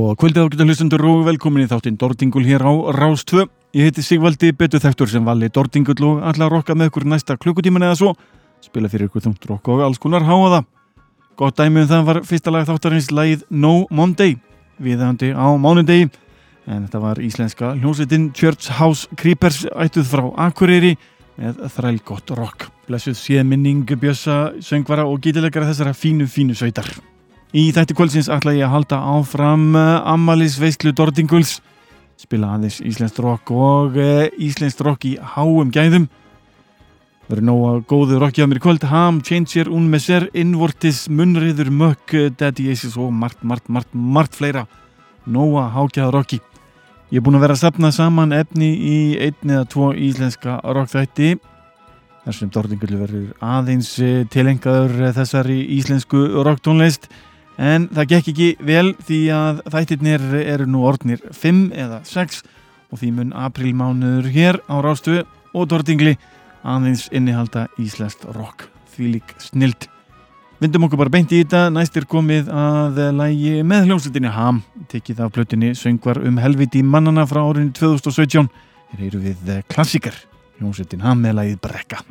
Góða kvöldið ágættu hlustundur og velkomin í þáttinn Dordingul hér á Rástvö. Ég heiti Sigvaldi, betur þektur sem vali Dordingul og að rokka með ykkur næsta klukkutíman eða svo. Spila fyrir ykkur þungt rokk og alls konar háaða. Gott dæmi um það var fyrsta lag þáttarins lagið No Monday, viðhandi á mánundegi. En þetta var íslenska hljómsveitin Church House Creepers ættuð frá Akureyri með þræl gott rokk. Blessuð séðminning, bjössa, söngvara og gítilegara þessara fínu, fínu sveitar. Í þætti kvöldsins ætla ég að halda áfram uh, Amalis veistlu Dordinguls spila aðeins Íslenskt rock og uh, Íslenskt rock í háum gæðum. Verður nóga góðu rockið á mér í kvöld. Ham, Changer, Unmeser, Invortis Munriður, Mökk, Daddy Aces og margt, margt, margt, margt fleira. Nóga hákjaða rocki. Ég er búin að vera að sapna saman efni í einn eða tvo íslenska rockþætti. Þar sem Dordingull verður aðeins uh, tilengaður þessari íslensku rocktónlist en það gekk ekki vel því að þættirnir eru nú orðnir 5 eða 6 og því mun aprilmánuður hér á Rástu og Dordingli aðeins innihalda Íslandst rock. Því lík snild Vindum okkur bara beint í þetta, næst er komið að lægi með hljómsveitinni Ham. Tekið af plötinni söngvar um helviti mannana frá árinu 2017 Hér eru við klassikar hljómsveitin Ham með lægið Brekka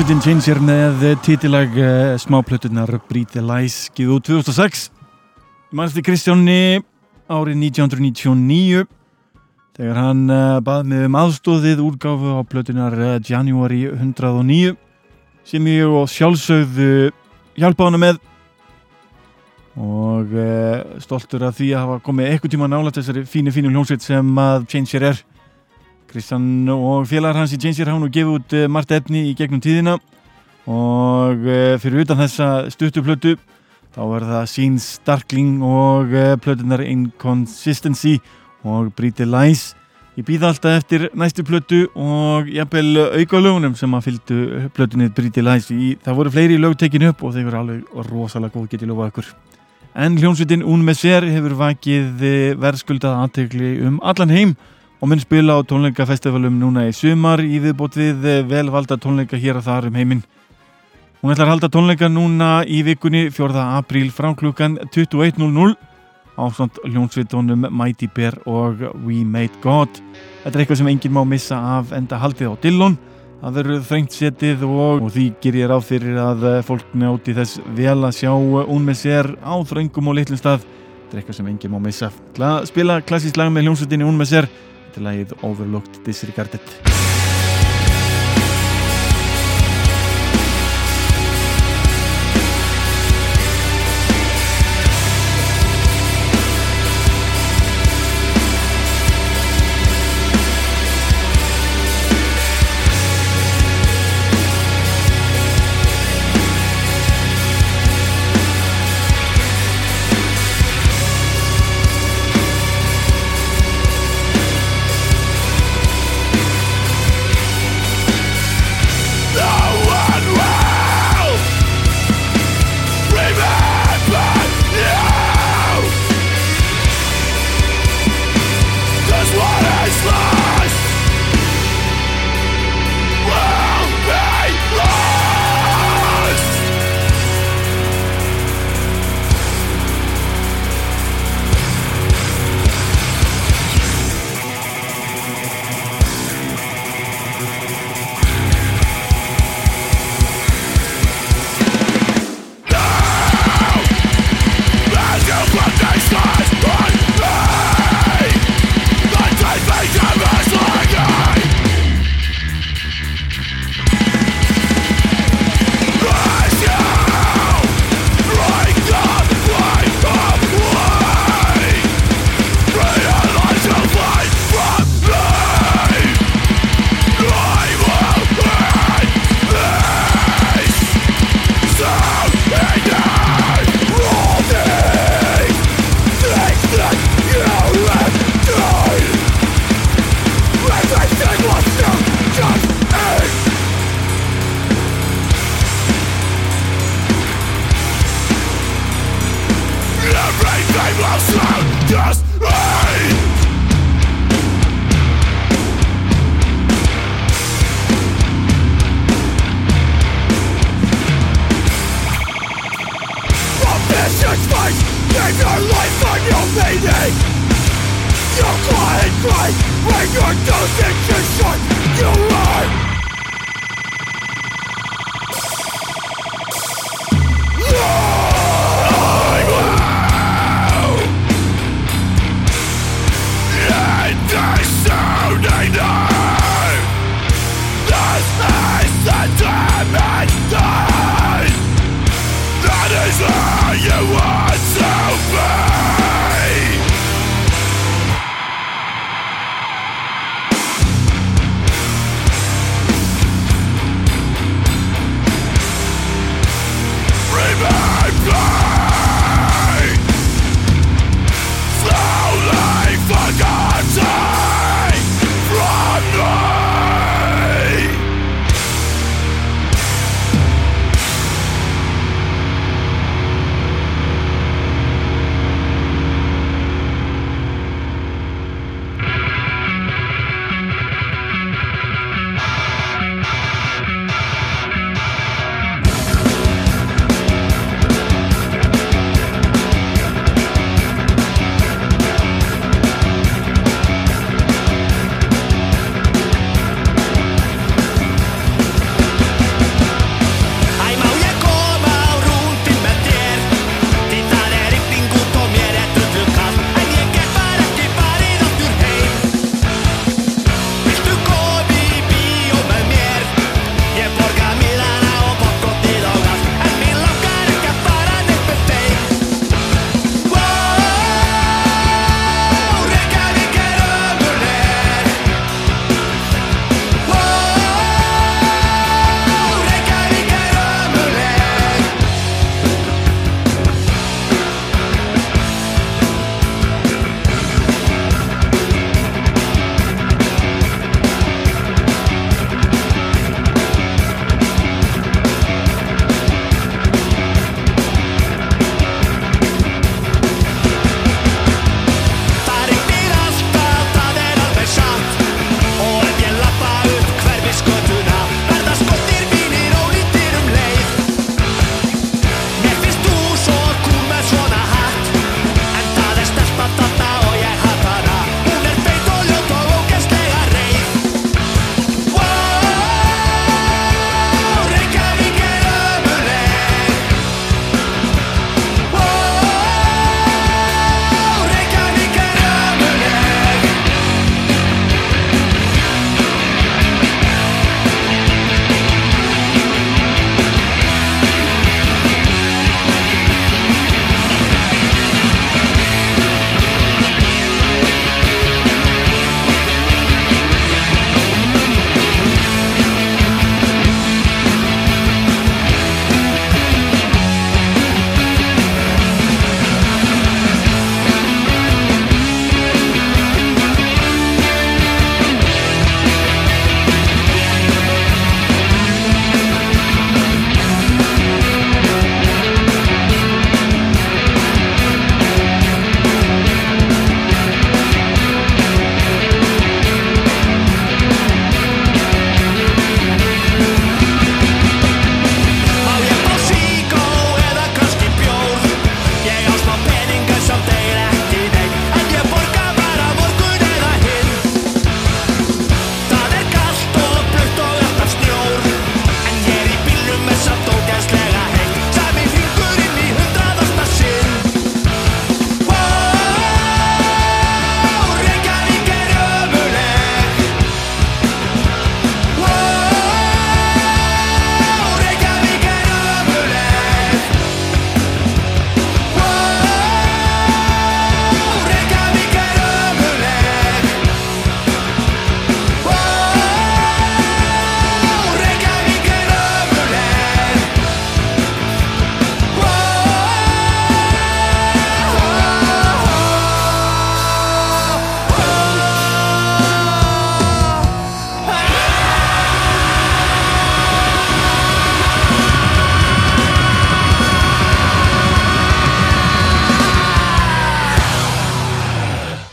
Hljómsveitin Changer með títilag uh, eh, smáplötunar the Lies giðu 2006 mannstu Kristjónni árið 1999 þegar hann uh, bað með um aðstóðið úrgáfu á plötunar uh, January 109 sem ég og sjálfsögðu hjálpa hana með. Og stoltur af því að hafa komið eitthvað tíma nála þessari fínu fínu hljómsveit sem að Changer er Kristján og félagar hans í Jane's Haun og gefið út uh, margt efni í gegnum tíðina. Og uh, fyrir utan þessa stuttuplötu þá er það Scenes Darkling og uh, plötunar Inconsistency og Breathe Lies. Ég býða alltaf eftir næstu plötu og jafnvel auka lögunum sem að fylgdu plötunni Breathe Lies í, það voru fleiri lög tekinu upp og þeir voru alveg rosalega góð getið lofa ykkur. En hljómsveitin Un Messer hefur vakið verðskuldað aðtegli um allan heim og mun spila á tónleikafestivalum núna í sumar í viðbót við eh, velvalda tónleika hér og þar um heiminn. Hún ætlar að halda tónleika núna í vikunni 4. apríl frá klukkan 21.00 á svont hljónsvitónum Mighty Bear og We Made God. Þetta er eitthvað sem enginn má missa af enda haldið á Dillon. Það verður þrengt setið og, og því ger ég ráð fyrir að eh, fólk njáti þess vel að sjá hún með sér á þröngum og litlum stað. Þetta er eitthvað sem enginn má missa. Spila klassísk lag með hljónsvitinni hún með sér til lagið Overlooked Disregarded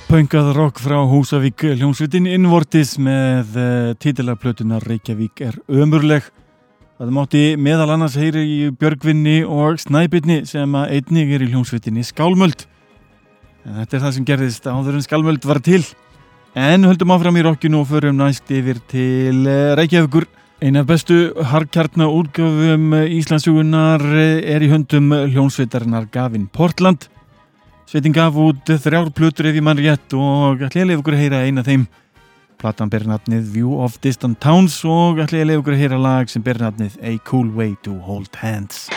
Pöngað rock frá Húsavík hljómsveitin Invortis með eh, titilarplötunar Reykjavík er ömurleg. Það mátti meðal annars heyri í Björgvinni og Snæbyrni sem að einnig er í hljómsveitinni Skálmöld. En þetta er það sem gerðist áður en Skálmöld var til. En höldum áfram í rockinu og förum næst yfir til uh, Reykjavíkur. Eina bestu harkjartna útgöfum Íslandsugunar er í höndum hljómsveitarinnar Gavin Portland. Sveitin gaf út þrjár plutur ef ég mann rétt og ætla ég að lefa ykkur að heyra eina þeim. Platan ber nafnið View of Distant Towns og ætla ég að lefa ykkur að heyra lag sem ber nafnið A Cool Way to Hold Hands.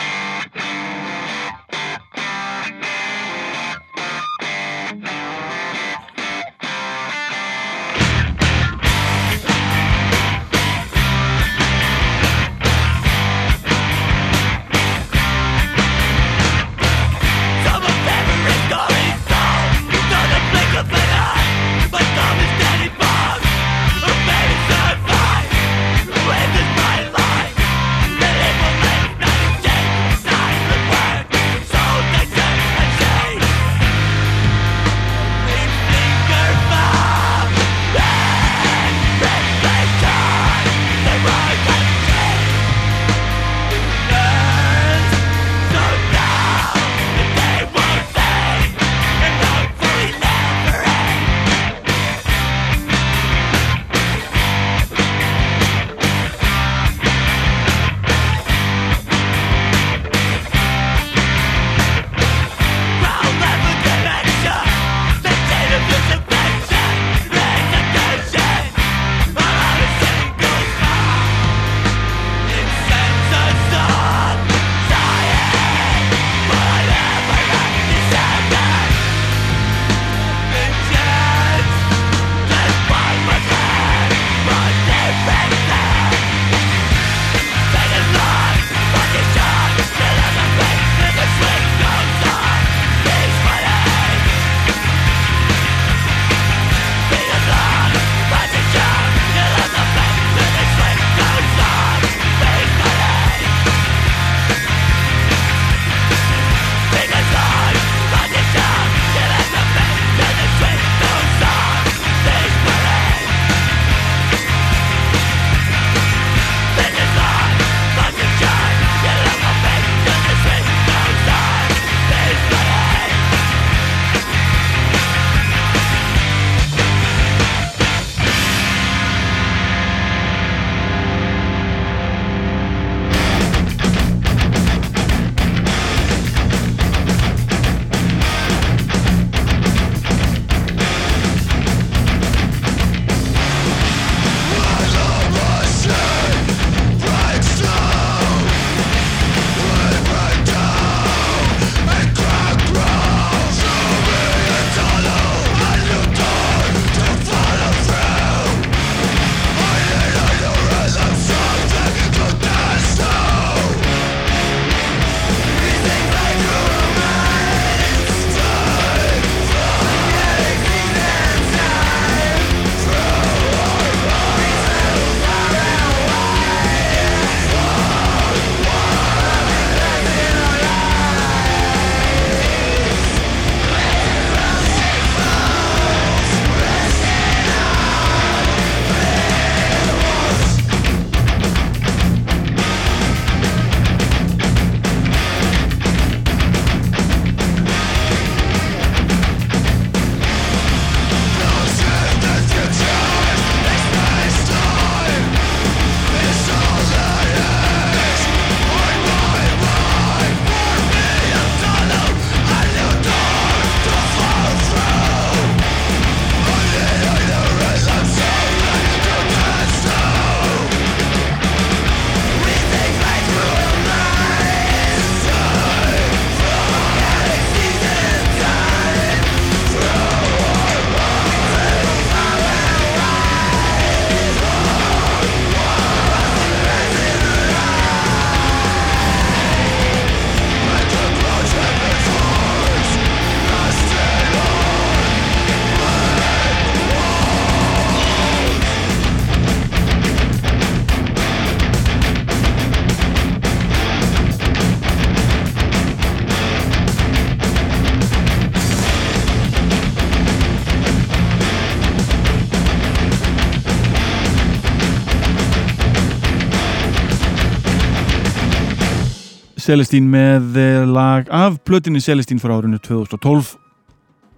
Celestín með eh, lag af plötinni Celestín frá árinu 2012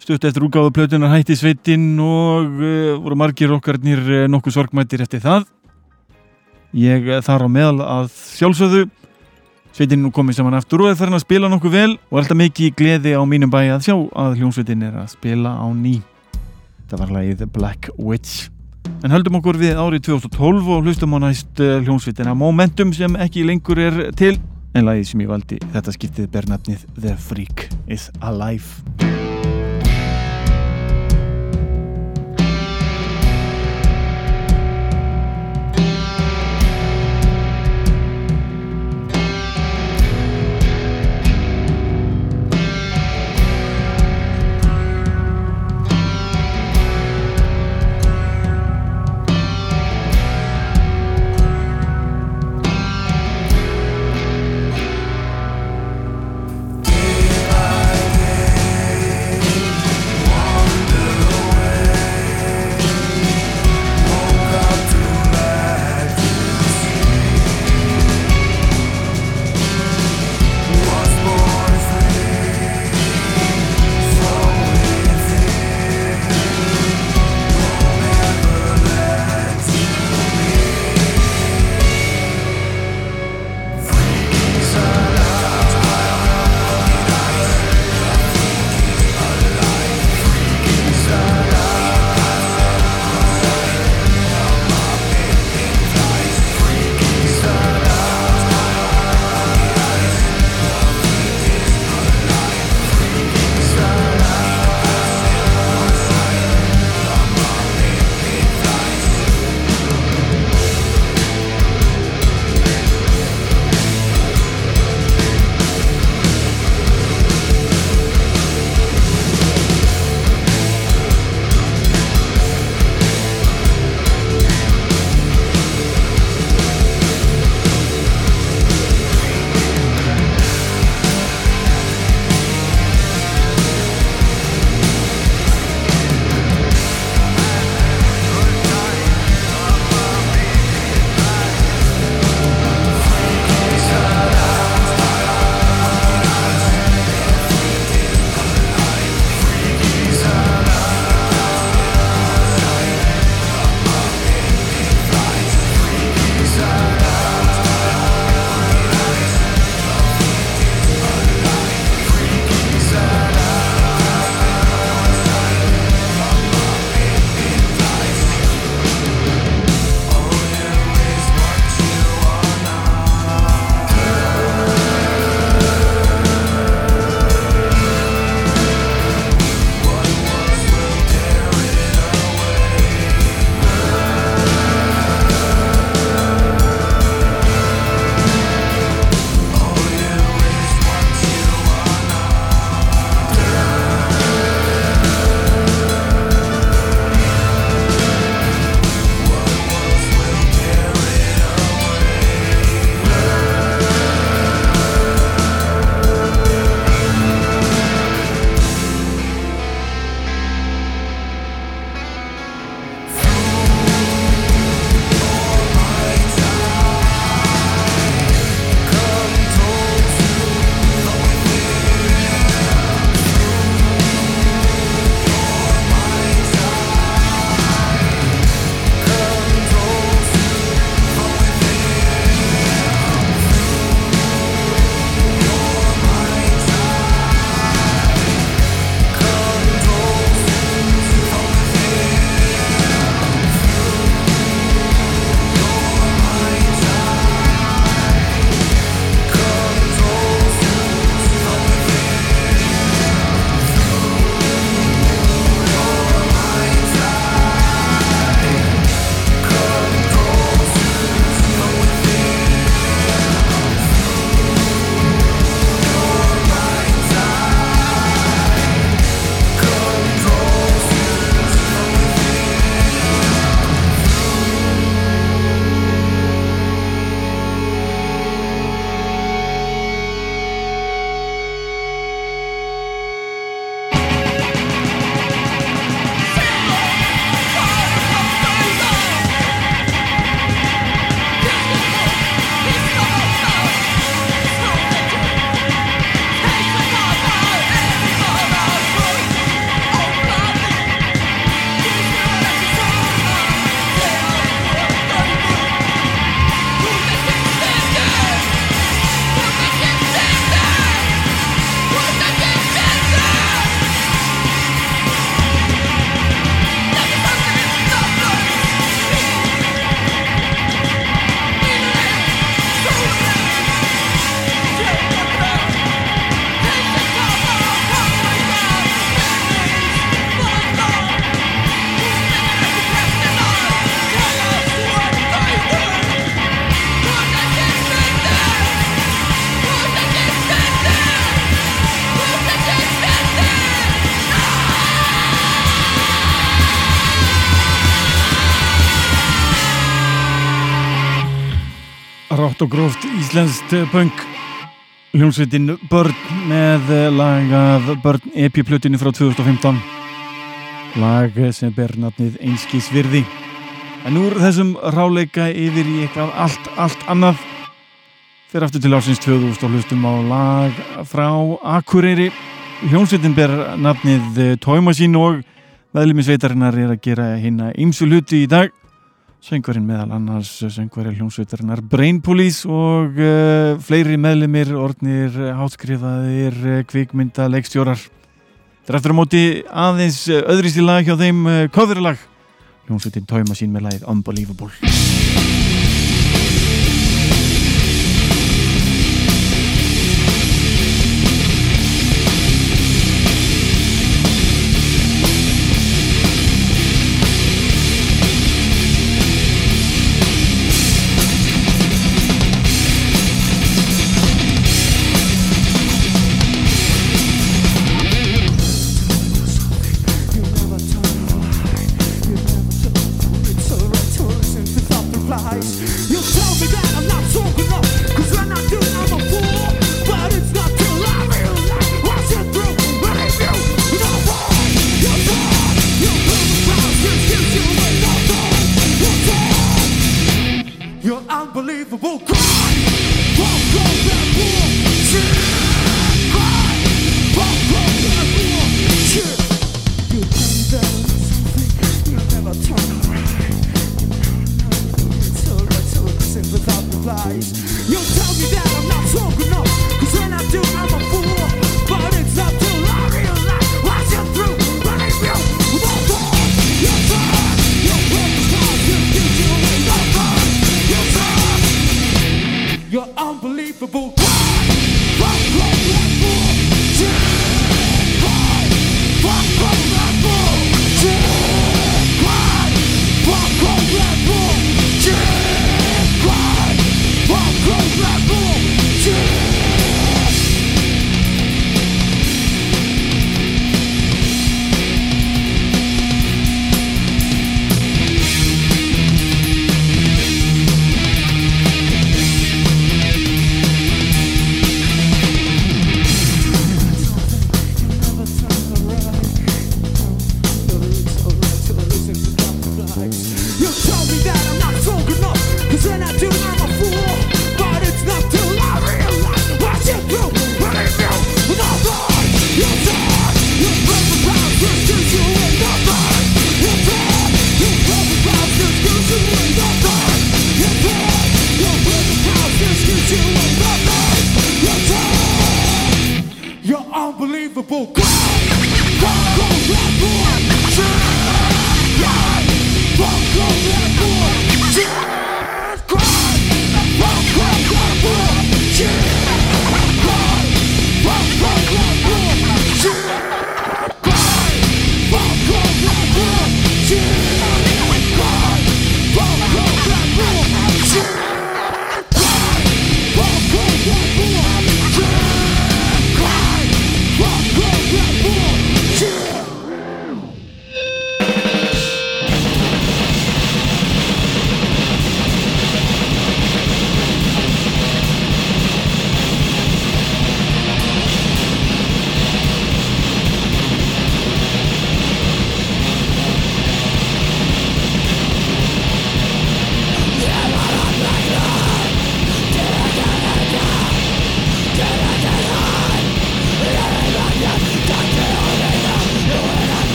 stutt eftir úgáðu plötunar hætti sveitinn og uh, voru margir okkarnir uh, nokkuð sorgmættir eftir það. Ég þar á meðal að sjálfsögðu. Sveitinn nú komið saman aftur og er farin að spila nokkuð vel og alltaf mikið gleði á mínum bæ að sjá að hljómsveitin er að spila á ný. Það var lagið Black Witch. En höldum okkur við árið 2012 og hlustum á næst hljómsveitina. Momentum sem ekki lengur er til en lagið sem ég valdi þetta skiptið ber nafnið The Freak is Alive rátt og gróft íslenskt punk. Hljómsveitin Börn með lagað Börn EP-plutinu frá 2015 lag sem ber nafnið Einskís virði. En úr þessum ráleika yfir í eitthvað allt, allt annað. Fyrir aftur til ásins 2000 og hlustum á lag frá Akureyri. Hljómsveitin ber nafnið Tóimasín og meðlumisveitarinnar er að gera hérna ymsu hluti í dag söngvarinn meðal annars söngvarinn hljómsveitarinnar Brain Police og uh, fleiri meðlumir orðnir, hátskrifaðir kvikmynda, leikstjórar. Þetta er eftir á móti aðeins öðrist í lag hjá þeim uh, coverlag. Hljómsveitin tóima sín með lagið Unbelievable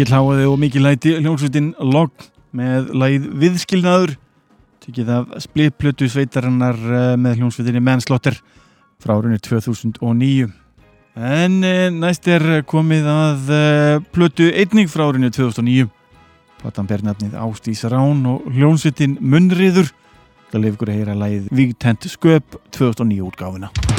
Mikið hláði og mikið læti hljómsveitin Logg með læð viðskilnaður tekið af splittplötu sveitarinnar eh, með hljómsveitinni Manslaughter frá árunni 2009 En eh, næst er komið að eh, plötu einning frá árinu 2009. Platan ber nafnið Ástís Rán og hljónsveitin Munnriður. Það lefur ykkur að heyra lægið Vígtent Sköp 2009 útgáfina.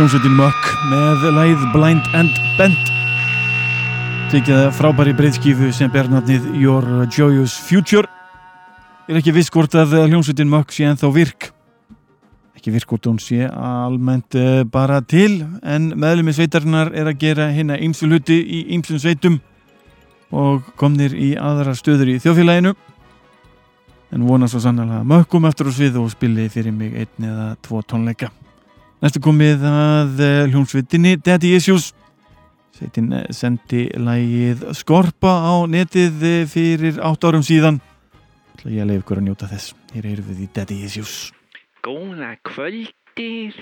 Hljómsveitin Muck með læð Blind and Bent. Tekið frábæri breyðskífu sem ber nafnið Your Joyous Future. Er ekki viss hvort að hljómsveitin Muck sé ennþá virk? Ekki virk hvort hún sé almennt eh, bara til en meðlumi sveitarinnar er að gera hérna ýmsu hluti í ýmsum sveitum og komnir í aðra stöður í þjóðfélaginu. En vona svo sannlega mökkum eftir og svið og spili fyrir mig einn eða tvo tónleika Næstu komið að eh, hljómsveitinni Daddy Issues. Sveitin eh, sendi lægið Skorpa á netið eh, fyrir 8 árum síðan. Það ég að leiða ykkur að njóta þess. Hér erum við í Daddy Issues. Góða kvöldir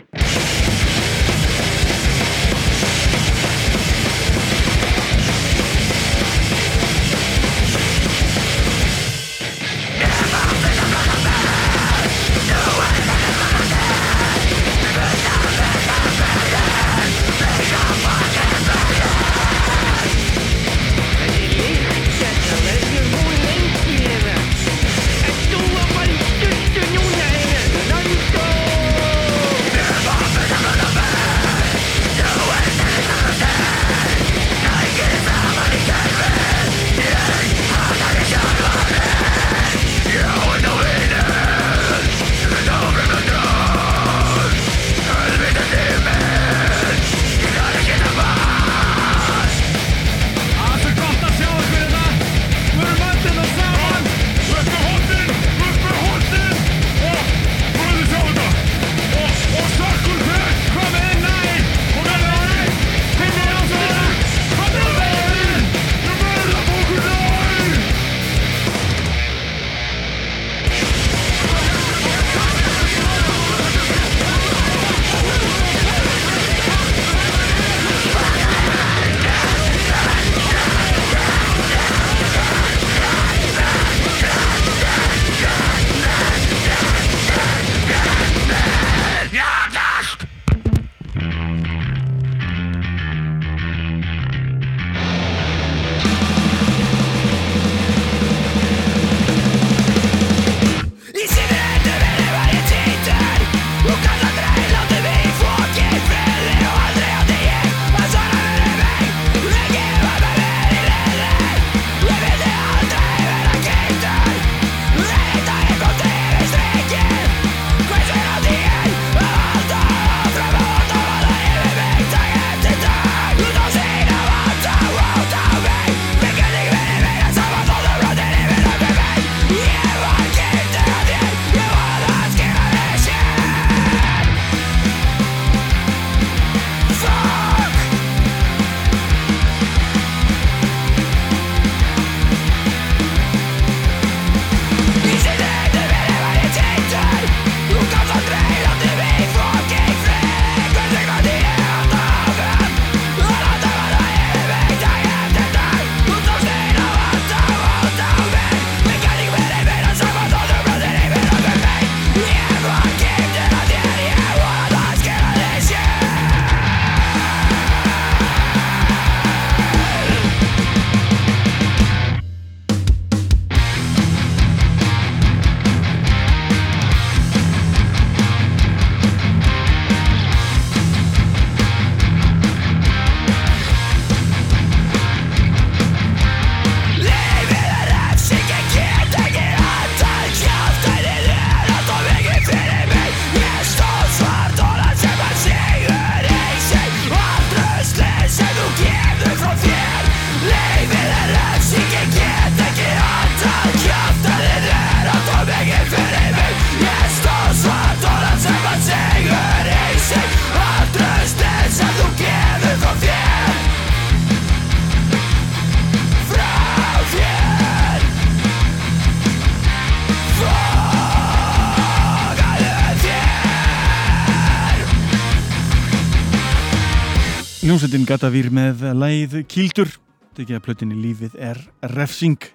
Hljómsveitin Gatavýr með læð Kildur. Tekið að plötinni Lífið er refsing.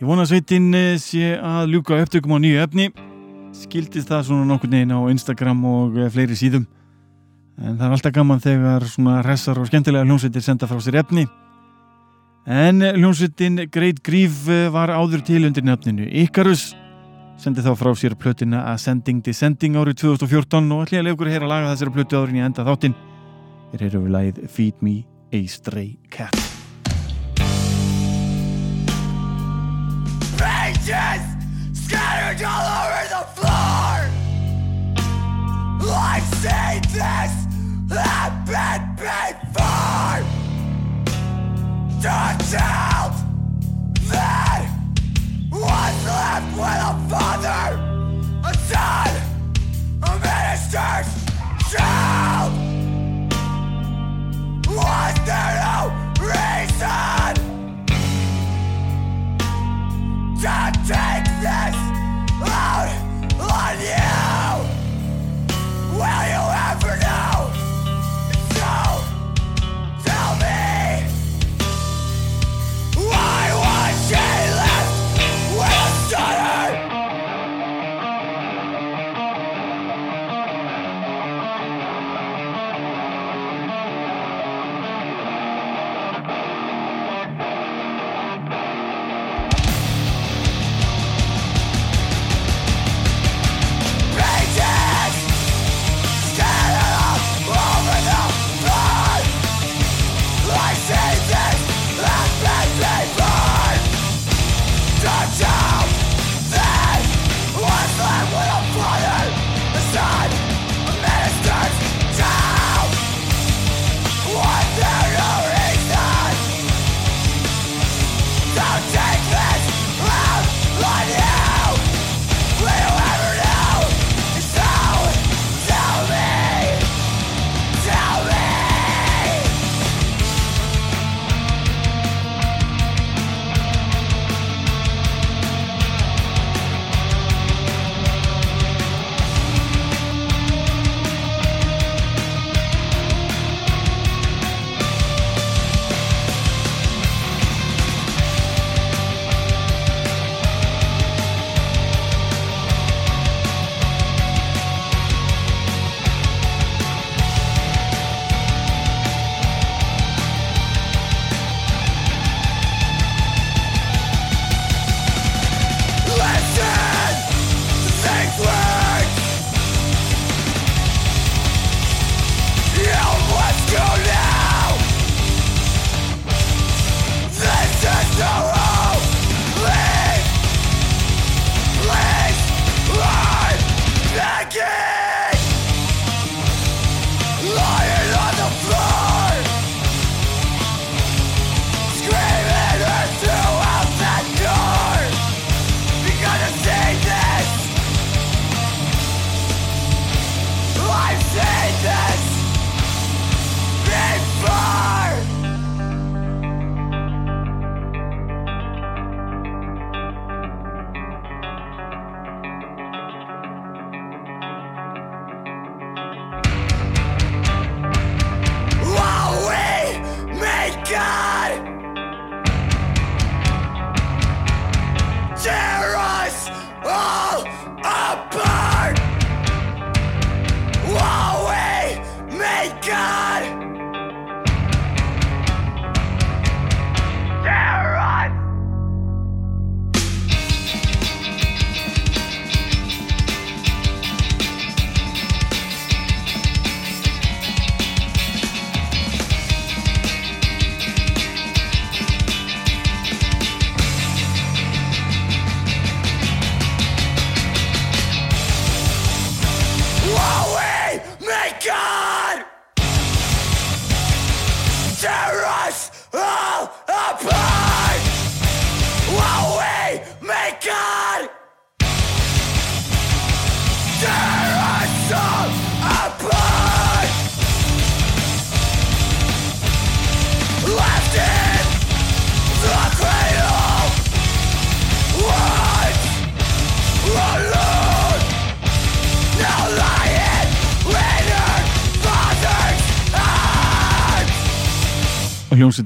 Ég vona að sveitin eh, sé að ljúka upptökum á nýju efni. Skildist það svona nokkur neginn á Instagram og eh, fleiri síðum. En það er alltaf gaman þegar svona hressar og skemmtilega hljómsveitir senda frá sér efni. En hljómsveitin Great Grief eh, var áður til undir nefninu Icarus. Sendi þá frá sér plötina Ascending Descending árið 2014 og ætla ég að leiða ykkur að heyra laga þessari plötu áður en ég enda þáttinn Þeir eru við lagið Feed Me a Stray Cat Pages scattered all over the floor. I've seen this happen before. The child that was left with a father, a son, a minister's child. Today!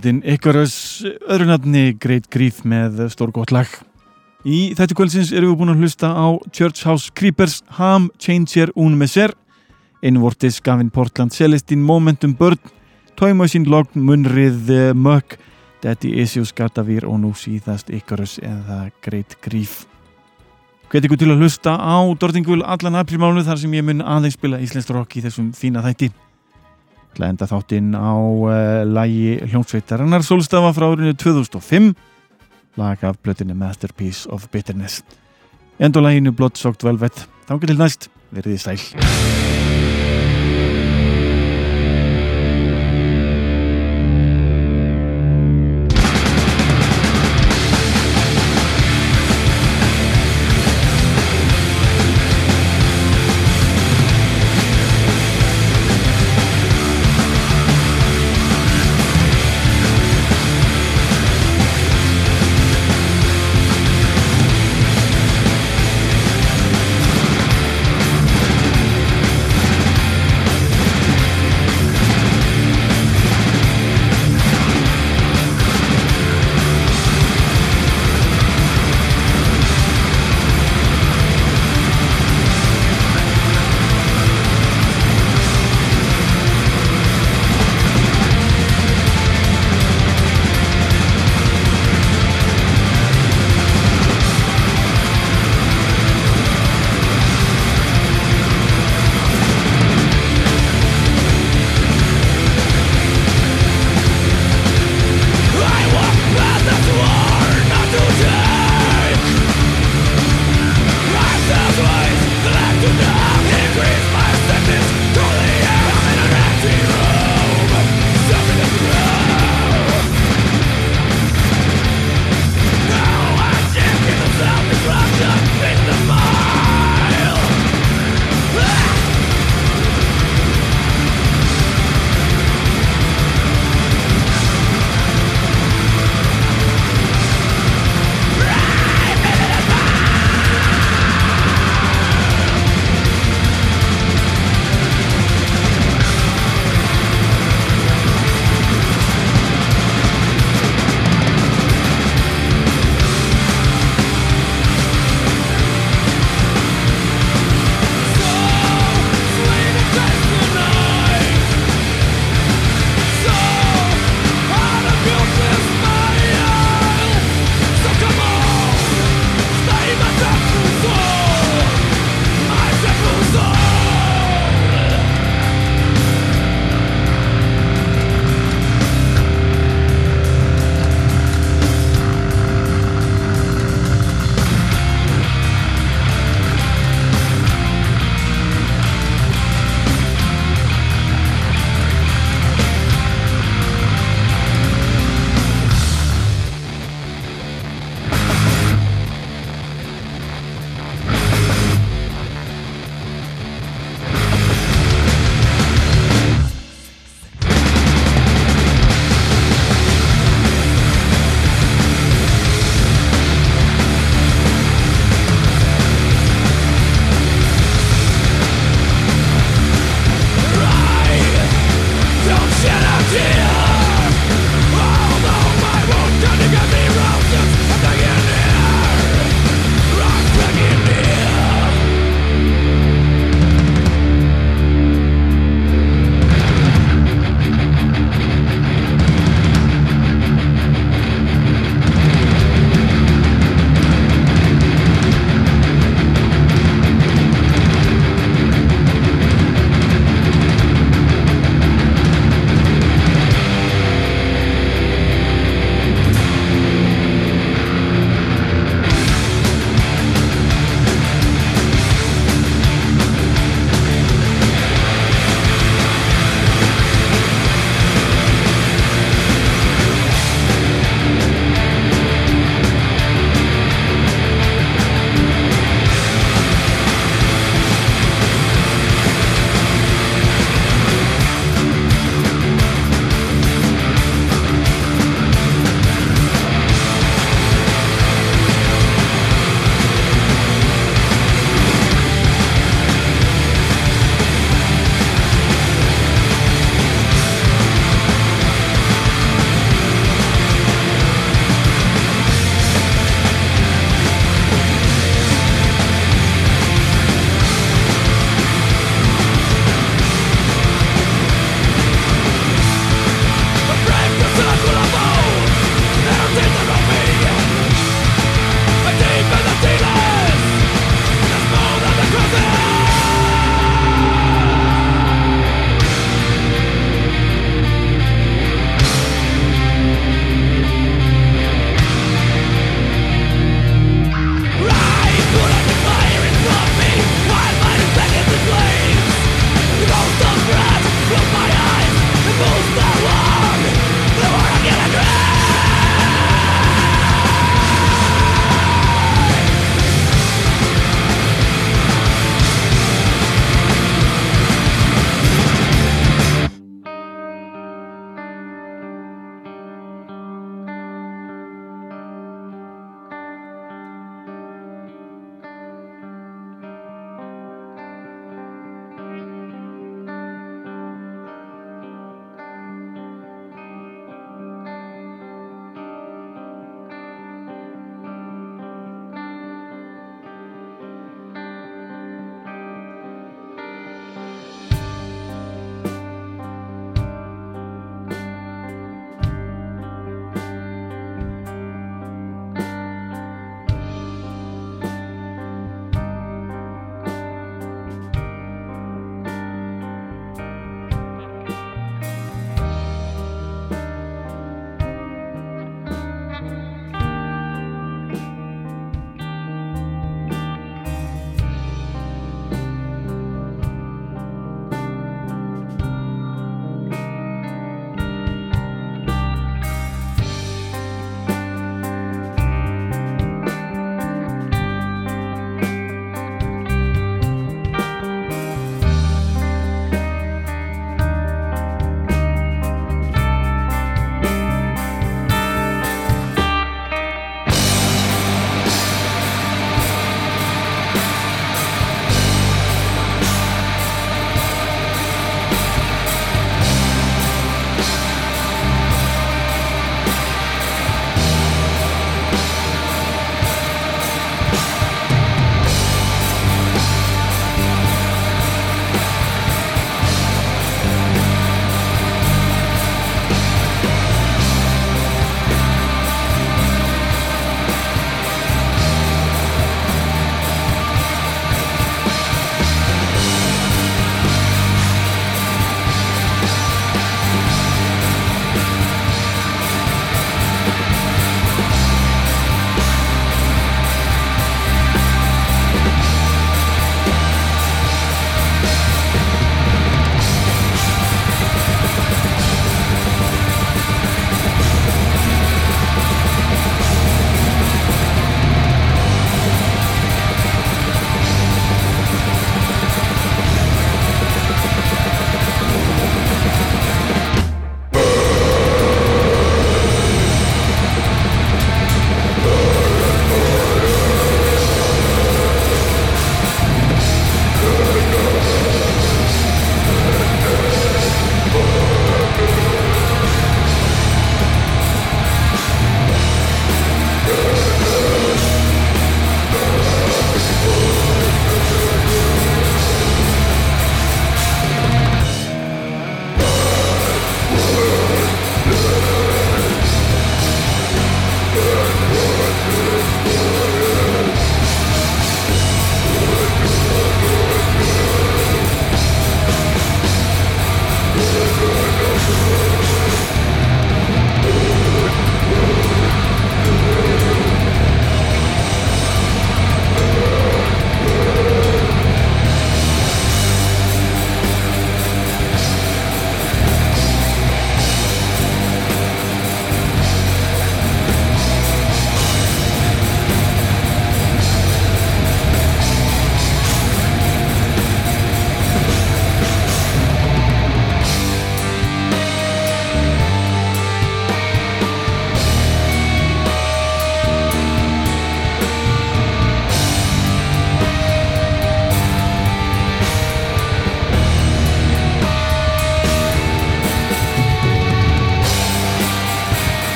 Hljómsveitin Icarus öðru nafni Great Grief með stór gott lag. Í þetta kvöldsins erum við búin að hlusta á Church House Creepers Ham Changer Un Messer Einvortis Gavin Portland Celestine Momentum Bird Machine Logn Munrið Muck Daddy Issues Gatavir og nú síðast Icarus eða Great Grief. Hvet ykkur til að hlusta á Dortingul allan aprilmánu þar sem ég mun aðeins spila íslenskt rock í þessum fína þætti til að enda þáttinn á uh, lagi hljómsveitarinnar Solstafa frá árinu 2005 lag af blötinni Masterpiece of Bitterness. Endur laginu Bloodsocked Velvet. Þá getur næst. Verið í sæl